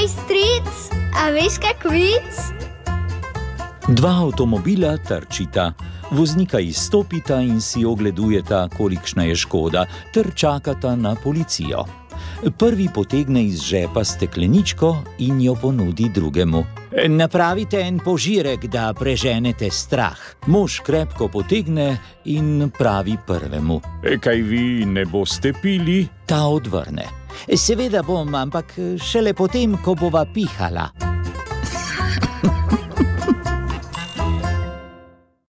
Hej, stric, a veš kak vic? Dva avtomobila trčita. Voznika izstopita in si ogledujeta, kolikšna je škoda, ter čakata na policijo. Prvi potegne iz žepa stekleničko in jo ponudi drugemu. Napravite en požirek, da preženete strah. Mož krepko potegne in pravi prvemu. E, kaj vi ne boste pili? Ta odvrne. Seveda bom, ampak šele potem, ko bova pihala.